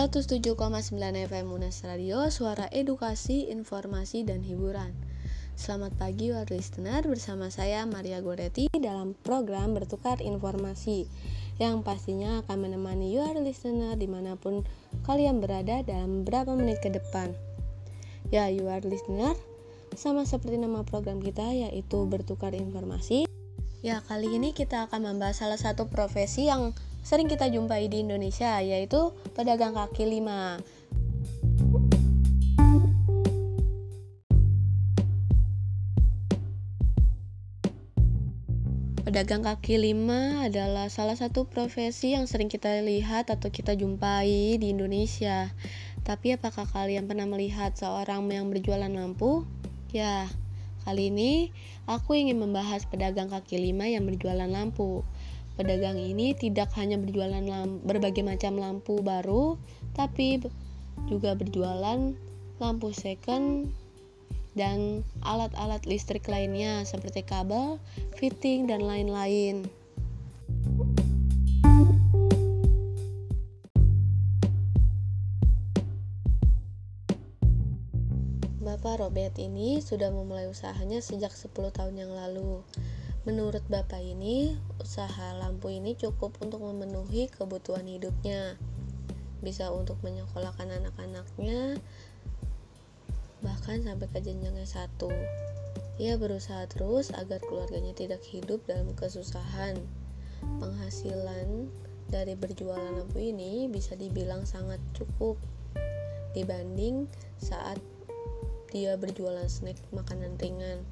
107,9 FM Munas Radio, suara edukasi, informasi, dan hiburan. Selamat pagi, war listener. Bersama saya, Maria Goretti, dalam program Bertukar Informasi, yang pastinya akan menemani you listener di mana pun kalian berada dalam beberapa menit ke depan. Ya, you listener, sama seperti nama program kita, yaitu Bertukar Informasi. Ya, kali ini kita akan membahas salah satu profesi yang sering kita jumpai di Indonesia yaitu pedagang kaki lima. Pedagang kaki lima adalah salah satu profesi yang sering kita lihat atau kita jumpai di Indonesia. Tapi apakah kalian pernah melihat seorang yang berjualan lampu? Ya, kali ini aku ingin membahas pedagang kaki lima yang berjualan lampu. Pedagang ini tidak hanya berjualan berbagai macam lampu baru, tapi juga berjualan lampu second dan alat-alat listrik lainnya seperti kabel, fitting, dan lain-lain. Bapak Robert ini sudah memulai usahanya sejak 10 tahun yang lalu. Menurut bapak ini, usaha lampu ini cukup untuk memenuhi kebutuhan hidupnya. Bisa untuk menyekolahkan anak-anaknya, bahkan sampai ke jenjang S1. Ia berusaha terus agar keluarganya tidak hidup dalam kesusahan. Penghasilan dari berjualan lampu ini bisa dibilang sangat cukup dibanding saat dia berjualan snack makanan ringan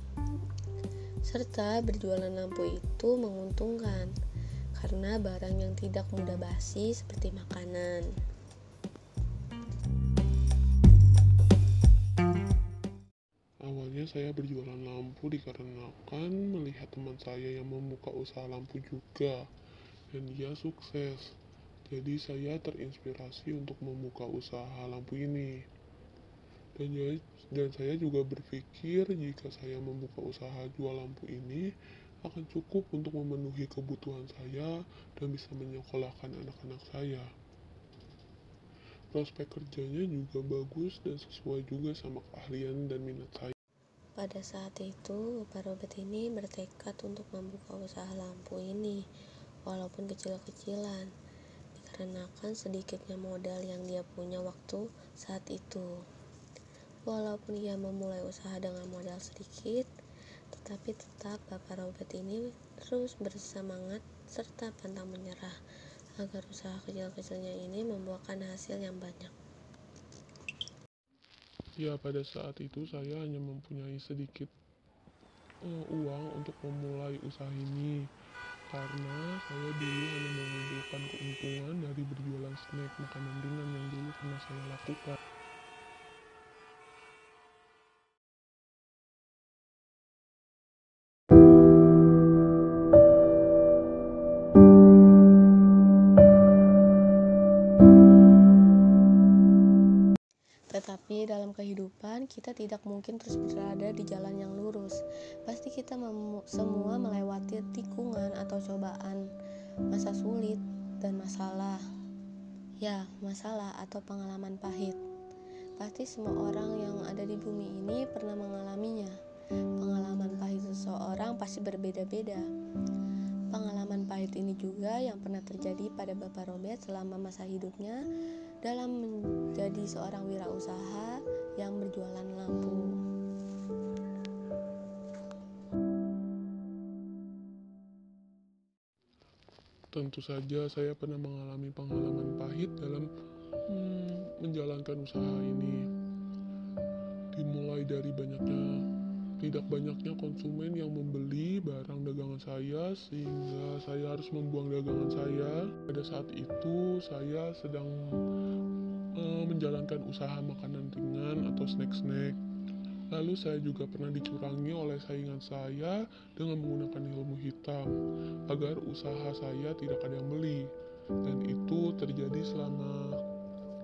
serta berjualan lampu itu menguntungkan karena barang yang tidak mudah basi seperti makanan. Awalnya saya berjualan lampu dikarenakan melihat teman saya yang membuka usaha lampu juga dan dia sukses. Jadi saya terinspirasi untuk membuka usaha lampu ini dan, saya juga berpikir jika saya membuka usaha jual lampu ini akan cukup untuk memenuhi kebutuhan saya dan bisa menyekolahkan anak-anak saya. Prospek kerjanya juga bagus dan sesuai juga sama keahlian dan minat saya. Pada saat itu, Bapak Robert ini bertekad untuk membuka usaha lampu ini, walaupun kecil-kecilan, dikarenakan sedikitnya modal yang dia punya waktu saat itu. Walaupun ia memulai usaha dengan modal sedikit, tetapi tetap Bapak Robert ini terus bersemangat serta pantang menyerah agar usaha kecil-kecilnya ini membuahkan hasil yang banyak. Ya, pada saat itu saya hanya mempunyai sedikit uh, uang untuk memulai usaha ini karena saya dulu hanya mengumpulkan keuntungan dari berjualan snack makanan ringan yang dulu pernah saya lakukan. Tetapi dalam kehidupan kita tidak mungkin terus berada di jalan yang lurus. Pasti kita semua melewati tikungan atau cobaan, masa sulit dan masalah. Ya, masalah atau pengalaman pahit. Pasti semua orang yang ada di bumi ini pernah mengalaminya. Pengalaman pahit seseorang pasti berbeda-beda. Pengalaman pahit ini juga yang pernah terjadi pada Bapak Robert selama masa hidupnya dalam menjadi seorang wirausaha yang berjualan lampu. Tentu saja saya pernah mengalami pengalaman pahit dalam hmm, menjalankan usaha ini. Dimulai dari banyaknya tidak banyaknya konsumen yang membeli barang dagangan saya sehingga saya harus membuang dagangan saya. Pada saat itu saya sedang uh, menjalankan usaha makanan ringan atau snack-snack. Lalu saya juga pernah dicurangi oleh saingan saya dengan menggunakan ilmu hitam agar usaha saya tidak ada yang beli. Dan itu terjadi selama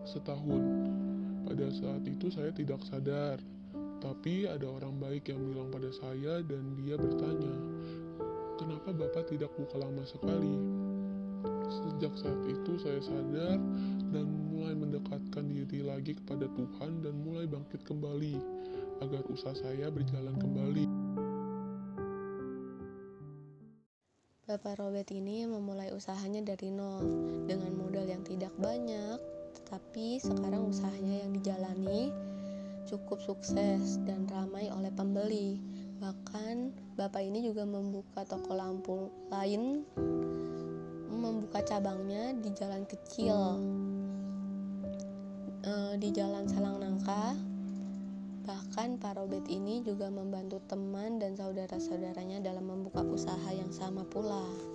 setahun. Pada saat itu saya tidak sadar tapi ada orang baik yang bilang pada saya dan dia bertanya, "Kenapa Bapak tidak buka lama sekali?" Sejak saat itu saya sadar dan mulai mendekatkan diri lagi kepada Tuhan dan mulai bangkit kembali agar usaha saya berjalan kembali. Bapak Robert ini memulai usahanya dari nol dengan modal yang tidak banyak, tetapi sekarang usahanya yang dijalani cukup sukses dan ramai oleh pembeli. Bahkan Bapak ini juga membuka toko lampu lain, membuka cabangnya di jalan kecil, eh, di jalan Salang Nangka. Bahkan Pak Robert ini juga membantu teman dan saudara-saudaranya dalam membuka usaha yang sama pula.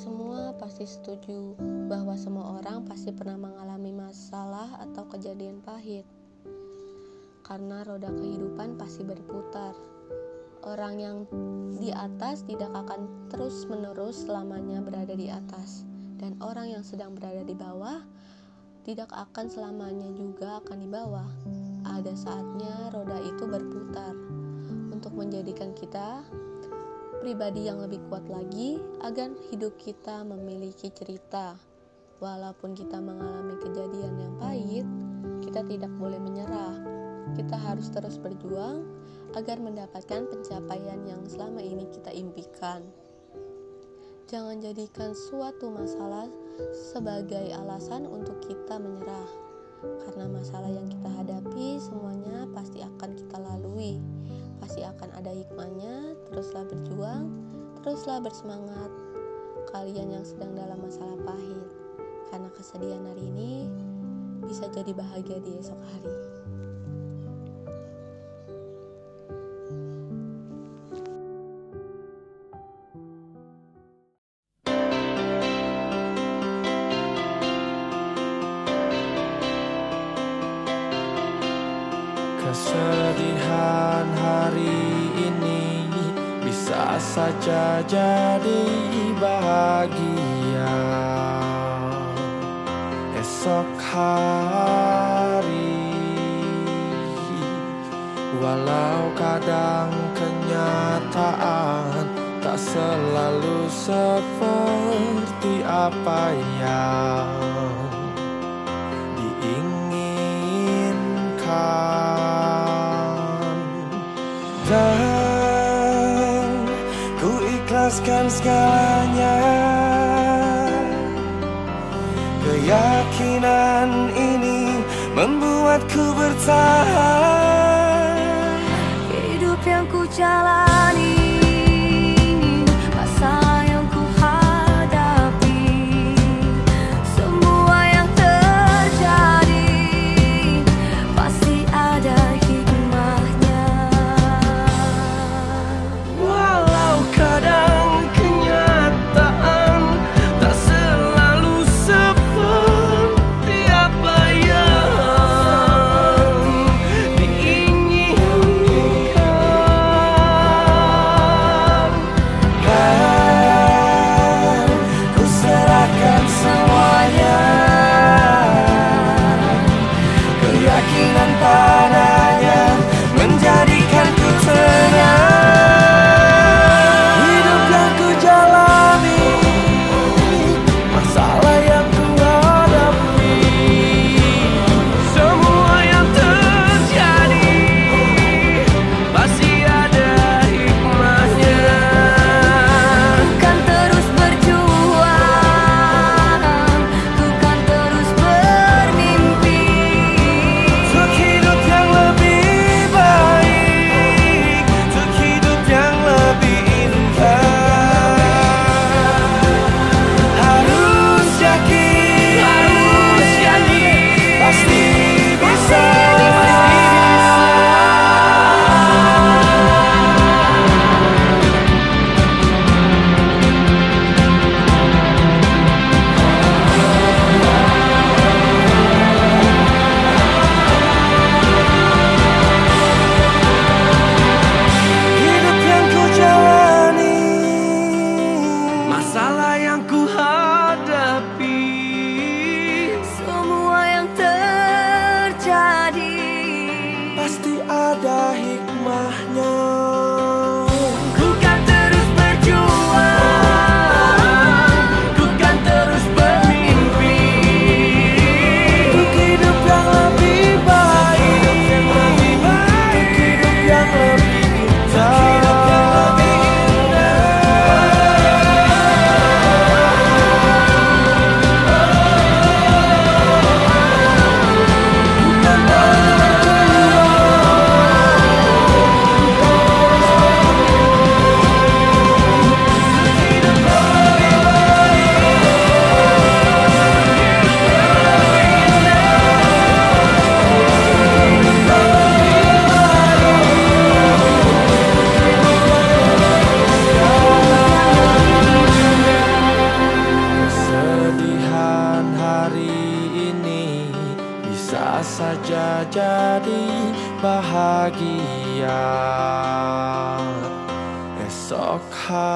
Semua pasti setuju bahwa semua orang pasti pernah mengalami masalah atau kejadian pahit. Karena roda kehidupan pasti berputar. Orang yang di atas tidak akan terus-menerus selamanya berada di atas, dan orang yang sedang berada di bawah tidak akan selamanya juga akan di bawah. Ada saatnya roda itu berputar untuk menjadikan kita pribadi yang lebih kuat lagi agar hidup kita memiliki cerita. Walaupun kita mengalami kejadian yang pahit, kita tidak boleh menyerah. Kita harus terus berjuang agar mendapatkan pencapaian yang selama ini kita impikan. Jangan jadikan suatu masalah sebagai alasan untuk kita menyerah, karena masalah yang kita hadapi semuanya pasti akan kita lalui, pasti akan ada hikmahnya. Teruslah berjuang, teruslah bersemangat, kalian yang sedang dalam masalah pahit, karena kesedihan hari ini bisa jadi bahagia di esok hari. Saja jadi bahagia. Esok hari Walau kadang kenyataan tak selalu seperti apa yang ikhlaskan segalanya. Keyakinan ini membuatku bertahan. Hidup yang ku jalani Pasti ada hikmah.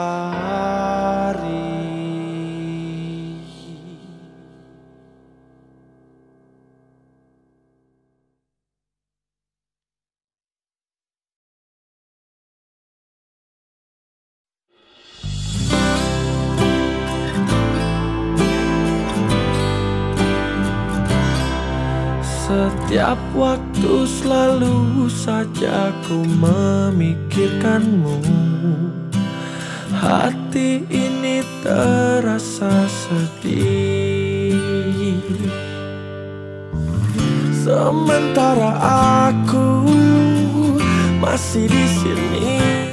Hari. Setiap waktu selalu saja ku memikirkanmu Hati ini terasa sedih. Sementara aku masih di sini